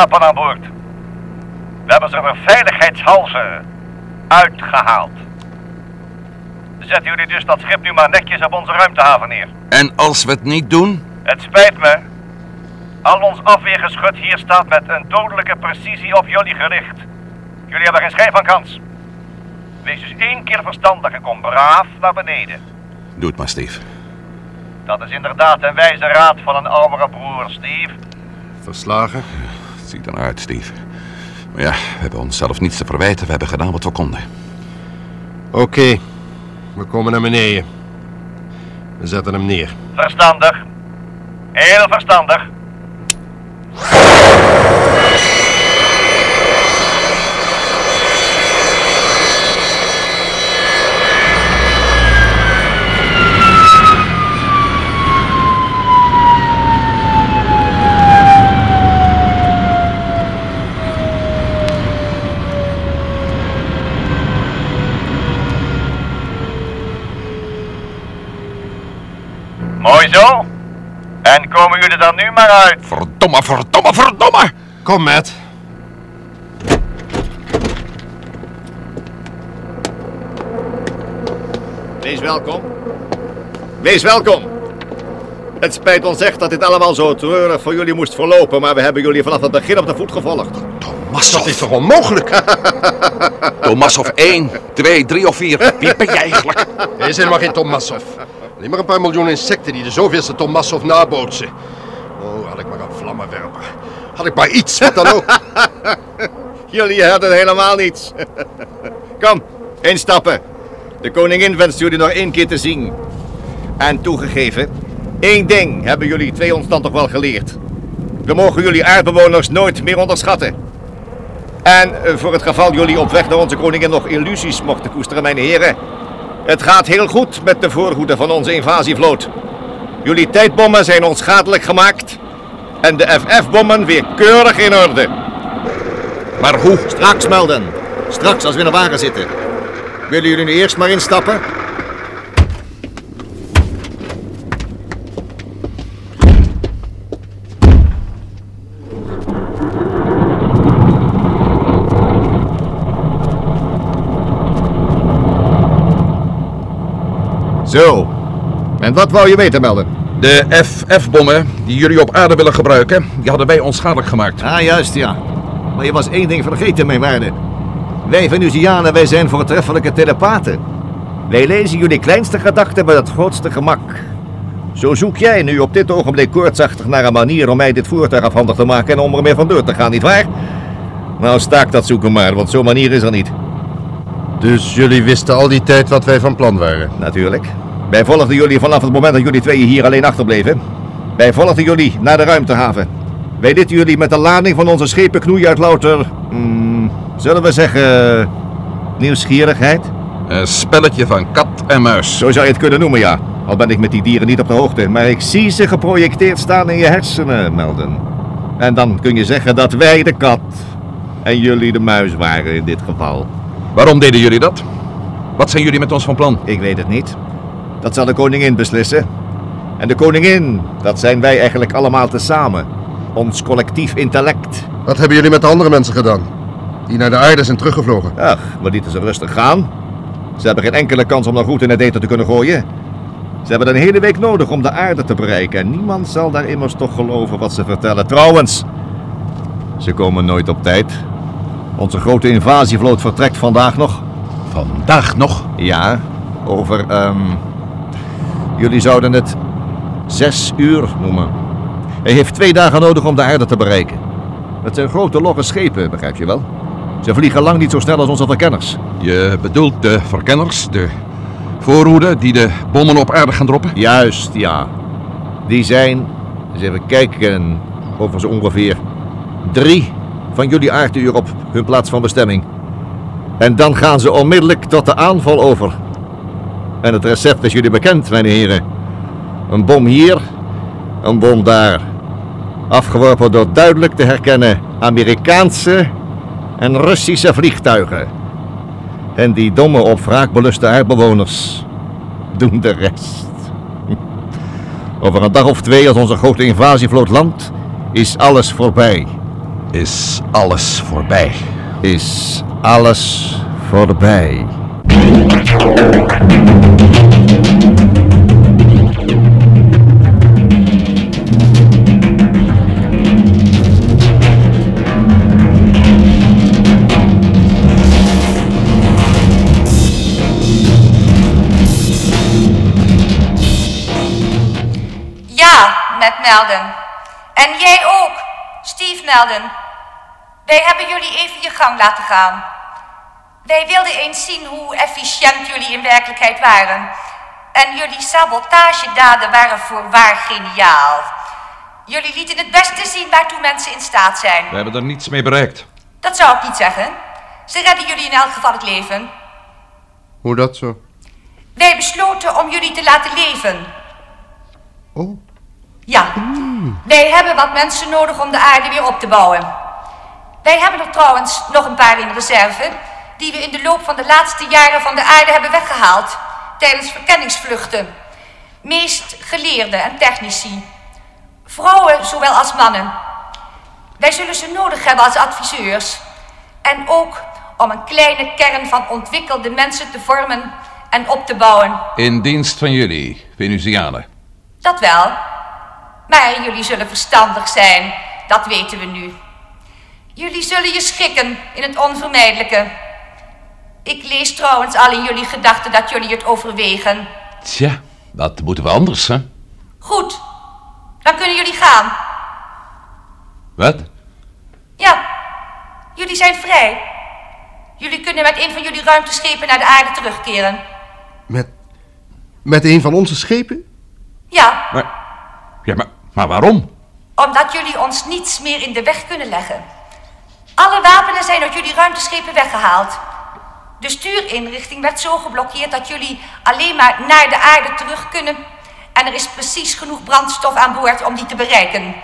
wapen aan boord. We hebben ze er veiligheidshalve uitgehaald. Zetten jullie dus dat schip nu maar netjes op onze ruimtehaven neer. En als we het niet doen? Het spijt me. Al ons afweergeschut hier staat met een dodelijke precisie op jullie gericht. Jullie hebben geen schijn van kans. Wees dus één keer verstandig en kom braaf naar beneden. Doe het maar, Steve. Dat is inderdaad een wijze raad van een oudere broer, Steve. Verslagen? Ziet naar uit, Steve. Maar ja, we hebben onszelf niets te verwijten. We hebben gedaan wat we konden. Oké, we komen naar beneden. We zetten hem neer. Verstandig. Heel verstandig. Mooi zo. En komen jullie er nu maar uit. Verdomme, verdomme, verdomme! Kom, Matt. Wees welkom. Wees welkom. Het spijt ons echt dat dit allemaal zo treurig voor jullie moest verlopen, maar we hebben jullie vanaf het begin op de voet gevolgd. Tomassov. Dat is toch onmogelijk? Tomassov 1, 2, 3 of 4. Wie ben jij eigenlijk? Er is helemaal geen Tomassov. Alleen maar een paar miljoen insecten die de zoveelste Tomassov nabootsen. Oh, had ik maar een vlammenwerper. Had ik maar iets, wat dan ook. Jullie hadden helemaal niets. Kom, instappen. De koningin wenst jullie nog één keer te zien. En toegegeven, één ding hebben jullie twee ons dan toch wel geleerd. We mogen jullie aardbewoners nooit meer onderschatten. En eh, voor het geval jullie op weg naar onze koningin nog illusies mochten koesteren, mijn heren. Het gaat heel goed met de voorhoede van onze invasievloot. Jullie tijdbommen zijn onschadelijk gemaakt. En de FF-bommen weer keurig in orde. Maar hoe? Straks melden. Straks als we in de wagen zitten. Willen jullie nu eerst maar instappen? Zo. En wat wou je weten, melden? De FF-bommen die jullie op aarde willen gebruiken, die hadden wij onschadelijk gemaakt. Ah, juist, ja. Maar je was één ding vergeten, mijn waarde. Wij Venusianen, wij zijn voortreffelijke telepaten. Wij lezen jullie kleinste gedachten met het grootste gemak. Zo zoek jij nu op dit ogenblik koortsachtig naar een manier om mij dit voertuig afhandig te maken en om er meer vandoor te gaan, nietwaar? Nou, staak dat zoeken maar, want zo'n manier is er niet. Dus jullie wisten al die tijd wat wij van plan waren. Natuurlijk. Wij volgden jullie vanaf het moment dat jullie tweeën hier alleen achterbleven. Wij volgden jullie naar de ruimtehaven. Wij lieten jullie met de lading van onze schepen knoeien uit louter... mm, zullen we zeggen... nieuwsgierigheid? Een spelletje van kat en muis. Zo zou je het kunnen noemen, ja. Al ben ik met die dieren niet op de hoogte. Maar ik zie ze geprojecteerd staan in je hersenen, Melden. En dan kun je zeggen dat wij de kat en jullie de muis waren in dit geval. Waarom deden jullie dat? Wat zijn jullie met ons van plan? Ik weet het niet. Dat zal de koningin beslissen. En de koningin, dat zijn wij eigenlijk allemaal tezamen. Ons collectief intellect. Wat hebben jullie met de andere mensen gedaan? Die naar de aarde zijn teruggevlogen. Ach, we lieten ze rustig gaan. Ze hebben geen enkele kans om nog goed in het eten te kunnen gooien. Ze hebben een hele week nodig om de aarde te bereiken. En niemand zal daar immers toch geloven wat ze vertellen. Trouwens, ze komen nooit op tijd. Onze grote invasievloot vertrekt vandaag nog. Vandaag nog? Ja, over, ehm jullie zouden het zes uur noemen. Hij heeft twee dagen nodig om de aarde te bereiken. Het zijn grote logge schepen, begrijp je wel? Ze vliegen lang niet zo snel als onze verkenners. Je bedoelt de verkenners, de voorhoede die de bommen op aarde gaan droppen? Juist, ja. Die zijn, eens even kijken, over zo ongeveer drie van jullie aarduur op hun plaats van bestemming. En dan gaan ze onmiddellijk tot de aanval over. En het recept is jullie bekend, mijn heren. Een bom hier, een bom daar. Afgeworpen door duidelijk te herkennen Amerikaanse en Russische vliegtuigen. En die domme op wraakbeluste aardbewoners doen de rest. Over een dag of twee, als onze grote invasievloot landt, is alles voorbij. Is alles voorbij. Is alles voorbij. Melden. En jij ook, Steve Melden. Wij hebben jullie even je gang laten gaan. Wij wilden eens zien hoe efficiënt jullie in werkelijkheid waren. En jullie sabotagedaden waren voorwaar geniaal. Jullie lieten het beste zien waartoe mensen in staat zijn. We hebben er niets mee bereikt. Dat zou ik niet zeggen. Ze redden jullie in elk geval het leven. Hoe dat zo? Wij besloten om jullie te laten leven. Oh, Ja, wij hebben wat mensen nodig om de aarde weer op te bouwen. Wij hebben er trouwens nog een paar in reserve, die we in de loop van de laatste jaren van de aarde hebben weggehaald tijdens verkenningsvluchten. Meest geleerden en technici. Vrouwen zowel als mannen. Wij zullen ze nodig hebben als adviseurs. En ook om een kleine kern van ontwikkelde mensen te vormen en op te bouwen. In dienst van jullie, Venusianen. Dat wel. Maar jullie zullen verstandig zijn, dat weten we nu. Jullie zullen je schikken in het onvermijdelijke. Ik lees trouwens al in jullie gedachten dat jullie het overwegen. Tja, dat moeten we anders, hè? Goed, dan kunnen jullie gaan. Wat? Ja, jullie zijn vrij. Jullie kunnen met een van jullie ruimteschepen naar de aarde terugkeren. met, met een van onze schepen? Ja, Maar, ja, maar, maar waarom? omdat jullie ons niets meer in de weg kunnen leggen. Alle wapenen zijn uit jullie ruimteschepen weggehaald. De stuurinrichting werd zo geblokkeerd dat jullie alleen maar naar de aarde terug kunnen. En er is precies genoeg brandstof aan boord om die te bereiken.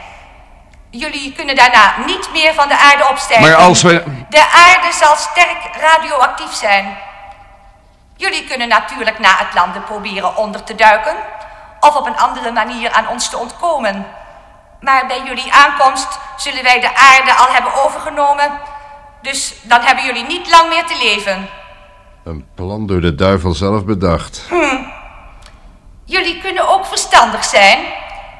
Jullie kunnen daarna niet meer van de aarde opstijgen. Maar als we... De aarde zal sterk radioactief zijn. Jullie kunnen natuurlijk na het landen proberen onder te duiken. Of op een andere manier aan ons te ontkomen. Maar bij jullie aankomst zullen wij de aarde al hebben overgenomen. Dus dan hebben jullie niet lang meer te leven. Een plan door de duivel zelf bedacht. Jullie kunnen ook verstandig zijn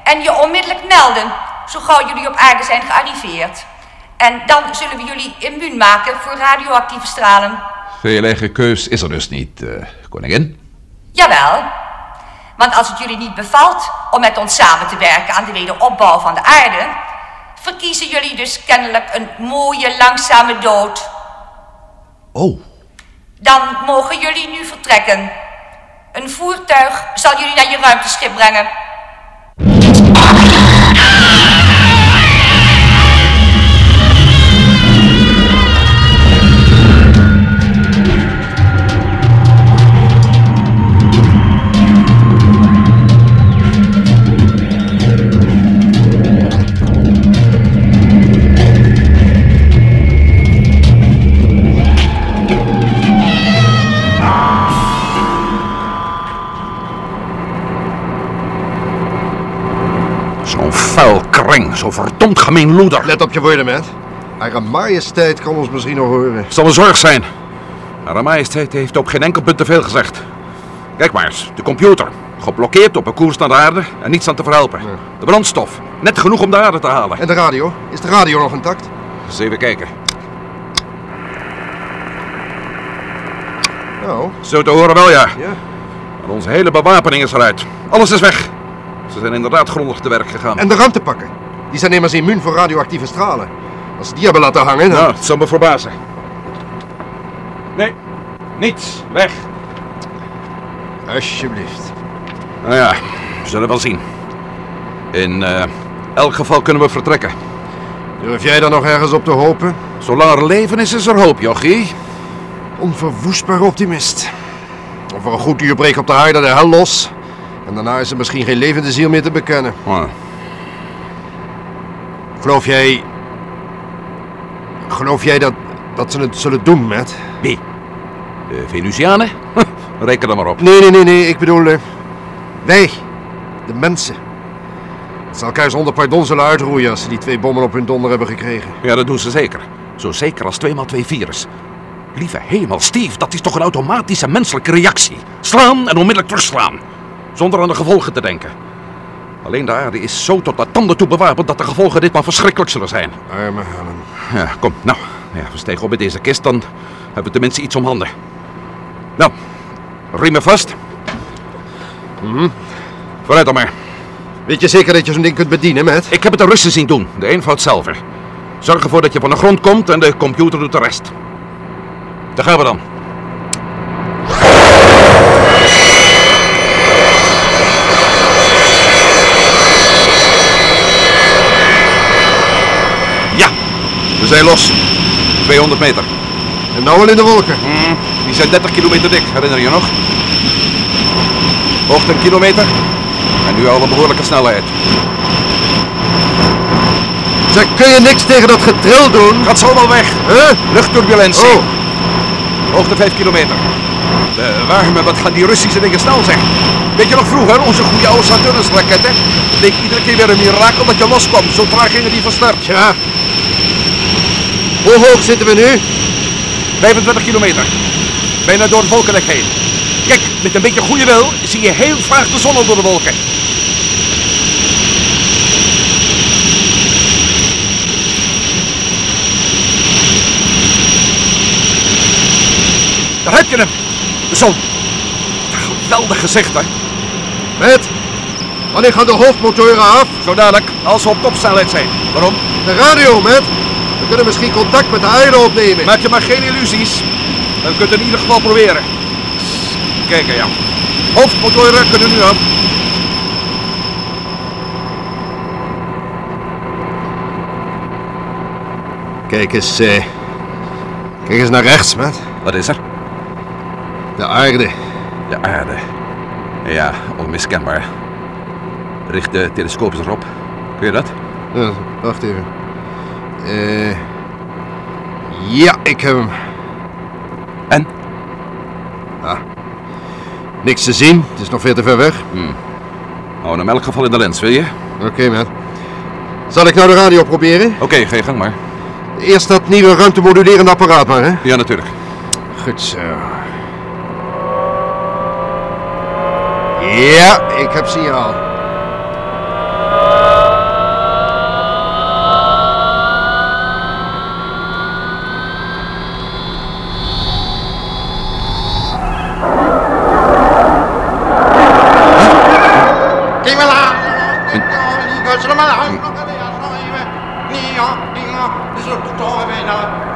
en je onmiddellijk melden, zo gauw jullie op aarde zijn gearriveerd. En dan zullen we jullie immuun maken voor radioactieve stralen. Veel eigen keus is er dus niet, eh, koningin. Jawel, want als het jullie niet bevalt om met ons samen te werken aan de wederopbouw van de aarde, verkiezen jullie dus kennelijk een mooie, langzame dood. Oh, Dan mogen jullie nu vertrekken. Een voertuig zal jullie naar je ruimteschip brengen. Zo'n verdomd gemeen loeder. Let op je woorden, Matt. Hare majesteit kan ons misschien nog horen. zal een zorg zijn. Haar majesteit heeft op geen enkel punt te veel gezegd. Kijk maar eens, de computer. Geblokkeerd op een koers naar de aarde en niets aan te verhelpen. De brandstof, net genoeg om de aarde te halen. En de radio? Is de radio nog intact? Eens even kijken. Nou, Zo te horen wel, ja. ja. Maar onze hele bewapening is eruit. Alles is weg. Ze zijn inderdaad grondig te werk gegaan. En de ruimtepakken? Die zijn immers immuun voor radioactieve stralen. Als ze die hebben laten hangen, dan... Nou, het zou me verbazen. Nee, niets. Weg. Alsjeblieft. Nou ja, we zullen wel zien. In eh, elk geval kunnen we vertrekken. Durf jij daar nog ergens op te hopen? Zolang er leven is, is er hoop, jochie. Onverwoestbaar optimist. Over een goed uur breekt op de aarde de hel los. En daarna is er misschien geen levende ziel meer te bekennen. Oh, Geloof jij... Geloof jij dat, dat ze het zullen doen, Matt? wie? De Venusianen? Reken er maar op. Nee, nee, nee, nee. Ik bedoel... eh, wij. De mensen. Ze elkaar zonder pardon zullen uitroeien als ze die twee bommen op hun donder hebben gekregen. Ja, dat doen ze zeker. Zo zeker als 2 x 2 virus. Lieve hemel, Steve, dat is toch een automatische menselijke reactie. Slaan en onmiddellijk terugslaan. Zonder aan de gevolgen te denken. Alleen de aarde is zo tot de tanden toe bewapend dat de gevolgen ditmaal verschrikkelijk zullen zijn. Arme Helen. Ja, kom, nou. Ja, we stegen op bij deze kist, dan hebben we tenminste iets om handen. Nou, riemen vast. Mhm. Vooruit dan maar. Weet je zeker dat je zo'n ding kunt bedienen, Matt? Ik heb het de Russen zien doen, de eenvoud zelf. Zorg ervoor dat je van de grond komt en de computer doet de rest. Daar gaan we dan. Ja, we zijn los. 200 meter. En nou al in de wolken. Hmm, die zijn 30 kilometer dik, herinner je je nog? Hoogte een kilometer. En nu al een behoorlijke snelheid. Zeg, kun je niks tegen dat getril doen? Gaat zo wel weg. Huh? Luchtturbulentie. Oh, Hoogte 5 kilometer. De warme, wat gaan die Russische dingen snel zeg. Weet je nog vroeger, onze goede oude Saturnus-raketten? Het leek iedere keer weer een mirakel dat je loskwam. Zo traag gingen die van start. Hoe hoog zitten we nu? 25 kilometer. Bijna door het wolkendek heen. Kijk, met een beetje goede wil zie je heel vaag de zon door de wolken. Daar heb je hem. De zon. Geweldig gezicht, hè? Matt, wanneer gaan de hoofdmotoren af? Zo dadelijk, als we op topsnelheid zijn. Waarom? De radio, Matt. We kunnen misschien contact met de aarde opnemen. Maak je maar geen illusies. We kunnen het in ieder geval proberen. Kijk, ja. Hoofdmotoren kunnen nu af. Kijk eens, eh, kijk eens naar rechts, Matt. Wat is er? De aarde. De aarde. Ja, onmiskenbaar. Richt de telescoop erop. Kun je dat? Ja, wacht even. Eh, ja, ik heb hem. En? Niks te zien, het is nog veel te ver weg. Hou hem in elk geval in de lens, wil je? Oké, man. Zal ik nou de radio proberen? Oké, ga je gang maar. Eerst dat nieuwe ruimtemodulerende apparaat maar, hè? Ja, natuurlijk. Goed zo. Ja, ik heb signaal.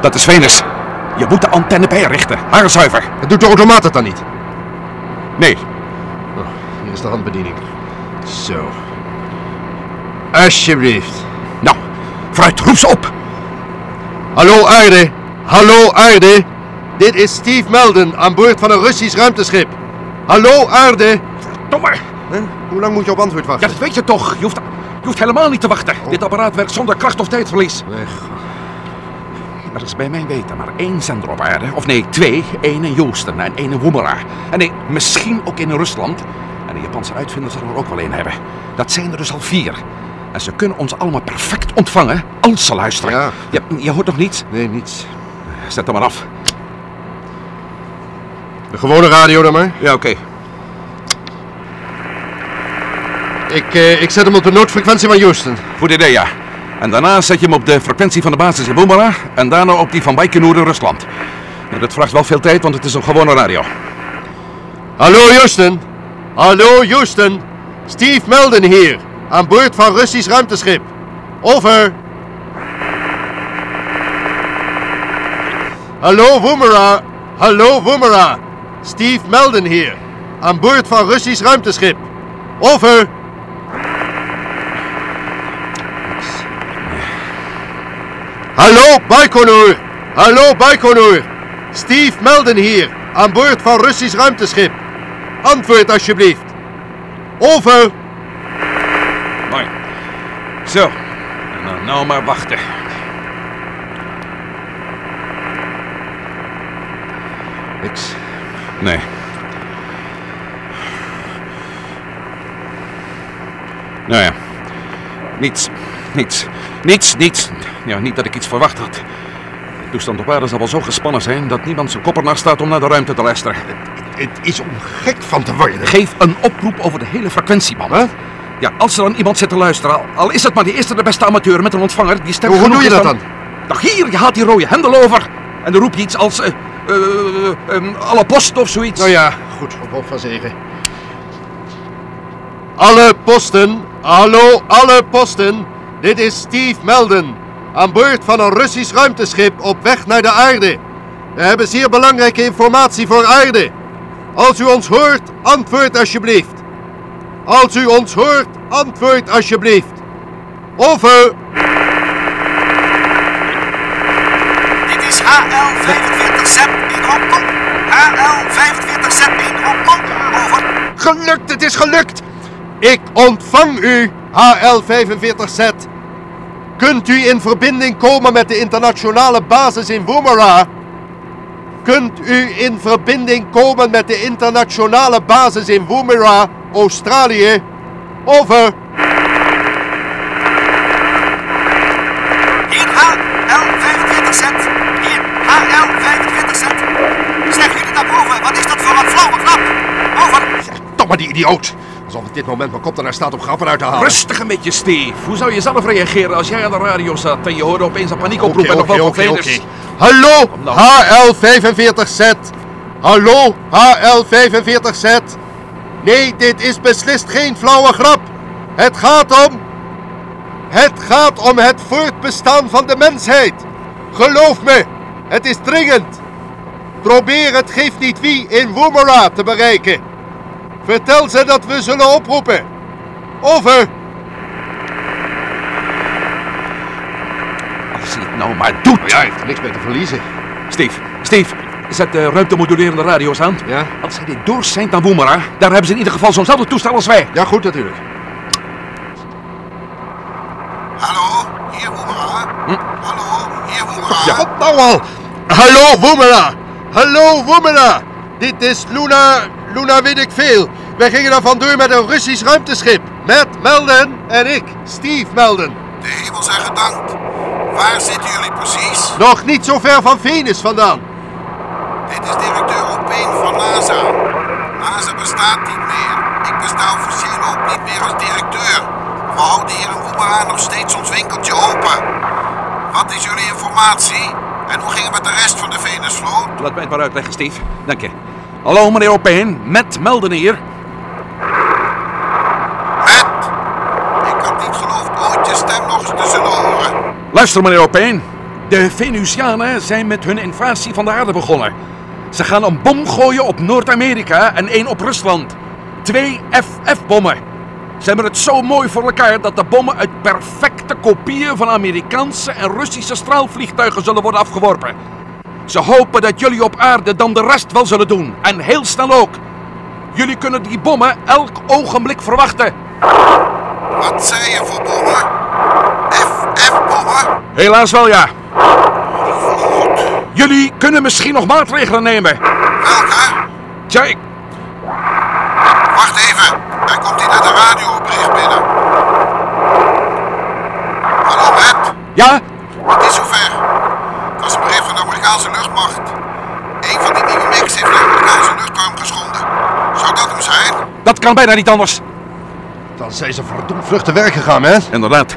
Dat is Venus. Je moet de antenne bijrichten. Haar zuiver. Het doet de automaat het dan niet? Nee, Oh, hier is de handbediening. Zo. Alsjeblieft. nou, vooruit, roep ze op. Hallo aarde. Hallo aarde. Dit is Steve Melden aan boord van een Russisch ruimteschip. Hallo aarde. Domme. Huh? Hoe lang moet je op antwoord Ja, wachten? dat weet je toch. Je hoeft, je hoeft helemaal niet te wachten. Dit apparaat werkt zonder kracht of tijdverlies. Nee, Er is bij mijn weten maar één zender op aarde. Of nee, twee. Eén in Houston en één in Woomera. En nee, misschien ook in Rusland. En de Japanse uitvinder zal er ook wel één hebben. Dat zijn er dus al vier. En ze kunnen ons allemaal perfect ontvangen als ze luisteren. Ja. Je, je hoort nog niets? nee, niets. Zet hem maar af. De gewone radio dan maar. Ja, oké. Ik, eh, ik zet hem op de noodfrequentie van Houston. Goed idee, ja. En daarna zet je hem op de frequentie van de basis in Woomera. En daarna op die van Baikonur in Rusland. Ja, dat vraagt wel veel tijd, want het is een gewone radio. Hallo Houston. Hallo Houston. Steve Melden hier. Aan boord van Russisch ruimteschip. Over. Hallo Woomera. Hallo Woomera. Steve Melden hier. Aan boord van Russisch ruimteschip. Over. Hallo Baikonur. Hallo Baikonur. Steve Melden hier. Aan boord van Russisch ruimteschip. Antwoord alsjeblieft. Over. Mooi. Zo. Dan nou maar wachten. Niks. Nee. Nou ja. Niets. Niets. Niets, niets. Ja, niet dat ik iets verwacht had. De toestand op aarde zal wel zo gespannen zijn dat niemand zijn kop ernaar staat om naar de ruimte te luisteren. Het is om gek van te worden. Geef een oproep over de hele frequentieband. Wat? Ja, als er dan iemand zit te luisteren, al, al is het maar die eerste de beste amateur met een ontvanger die sterk Hoe, doe je dat dan? Nou, hier, je haalt die rode hendel over. En dan roep je iets als... eh, alle post of zoiets. Nou ja, goed, op hoofd van zegen. Alle posten, hallo, alle posten. Dit is Steve Melden. Aan boord van een Russisch ruimteschip op weg naar de aarde. We hebben zeer belangrijke informatie voor aarde. Als u ons hoort, antwoord alsjeblieft. Als u ons hoort, antwoord alsjeblieft. Over. Dit is HL45 ZEP in Hongkong. HL45 ZEP in Hongkong. Over. Gelukt, het is gelukt! Ik ontvang u, HL45Z. Kunt u in verbinding komen met de internationale basis in Woomera? Kunt u in verbinding komen met de internationale basis in Woomera, Australië? Over. Hier HL45 ZEP. Hier HL45 ZEP. Zeggen jullie daarboven, wat is dat voor een flauwe knap? Over. Toch maar die idioot. Alsof op dit moment mijn kop ernaar staat om grappen uit te halen. Rustig een beetje, Steve. Hoe zou je zelf reageren als jij aan de radio zat en je hoorde opeens een paniekoproep en nog wel oké. Venus? Hallo, Nou. HL45Z. Hallo, HL45Z. Nee, dit is beslist geen flauwe grap. Het gaat om... Het gaat om het voortbestaan van de mensheid. Geloof me, het is dringend. Probeer het geeft niet wie in Woomera te bereiken. Vertel ze dat we zullen oproepen. Over. Als hij het nou maar doet. Ja, hij heeft er niks meer te verliezen. Steve, Steve, zet de ruimtemodulerende radio's aan. Ja? Als hij dit doorzendt naar Woomera, daar hebben ze in ieder geval zo'nzelfde toestel als wij. Ja, goed natuurlijk. Hallo, hier Woemera. Hallo, hier Woemera. Ja, wat nou al? Hallo, Woemera. Hallo, Woemera. Dit is Luna... Luna weet ik veel. Wij gingen daar vandoor met een Russisch ruimteschip. Met Melden en ik, Steve Melden. De hemel zij gedankt. Waar zitten jullie precies? Nog niet zo ver van Venus vandaan. Dit is directeur Opeen van NASA. NASA bestaat niet meer. Ik besta officieel ook niet meer als directeur. We houden hier in Woemera nog steeds ons winkeltje open. Wat is jullie informatie? En hoe ging het met de rest van de Venusvloot? Laat mij het maar uitleggen, Steve. Dank je. Hallo, meneer Opeen. Met Melden hier. Met? Ik had niet geloofd ooit je stem nog eens te zullen horen. Luister, meneer Opeen. De Venusianen zijn met hun invasie van de aarde begonnen. Ze gaan een bom gooien op Noord-Amerika en één op Rusland. Twee FF-bommen. Ze hebben het zo mooi voor elkaar dat de bommen uit perfecte kopieën van Amerikaanse en Russische straalvliegtuigen zullen worden afgeworpen. Ze hopen dat jullie op aarde dan de rest wel zullen doen. En heel snel ook. Jullie kunnen die bommen elk ogenblik verwachten. Wat zei je voor bommen? FF-bommen? Helaas wel ja. Goed. Jullie kunnen misschien nog maatregelen nemen. Welke? Tja, ik, Wacht even. Er komt hier net een radiobericht binnen. Hallo, Matt. ja? Het is zover. Het was een bericht van de Amerikaanse luchtmacht. Een van die nieuwe mix heeft de Amerikaanse luchtruim geschonden. Zou dat hem zijn? Dat kan bijna niet anders. Dan zijn ze verdomd vlug te werk gegaan, hè? Inderdaad.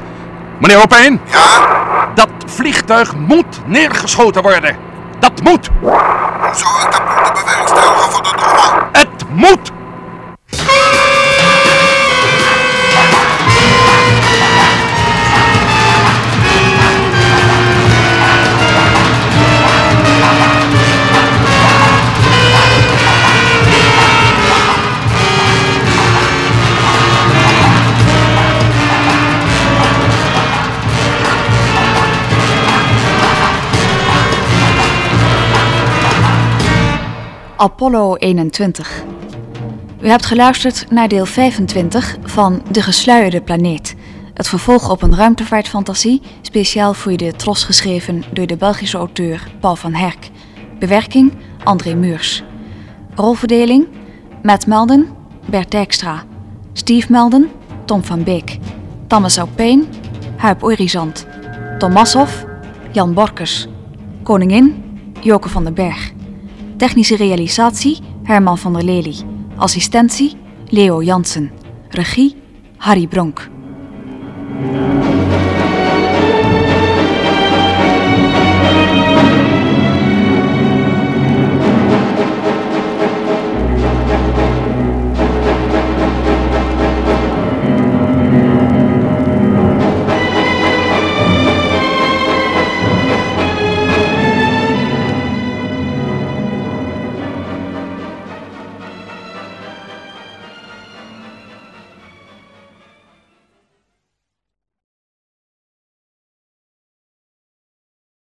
Meneer Opeen, Ja? dat vliegtuig moet neergeschoten worden. Dat moet. Hoe zou ik dat moeten bewerkstelligen voor de domme? Het moet. Apollo 21. U hebt geluisterd naar deel 25 van De Gesluierde Planeet. Het vervolg op een ruimtevaartfantasie, speciaal voor de Tros geschreven door de Belgische auteur Paul van Herk. Bewerking André Muurs. Rolverdeling Matt Melden, Bert Dijkstra. Steve Melden, Tom van Beek. Thomas Aupijn, Huip Orizant. Tomashoff, Jan Borkers. Koningin, Joke van den Berg. Technische realisatie, Herman van der Lely. Assistentie, Leo Jansen. Regie, Harry Bronk.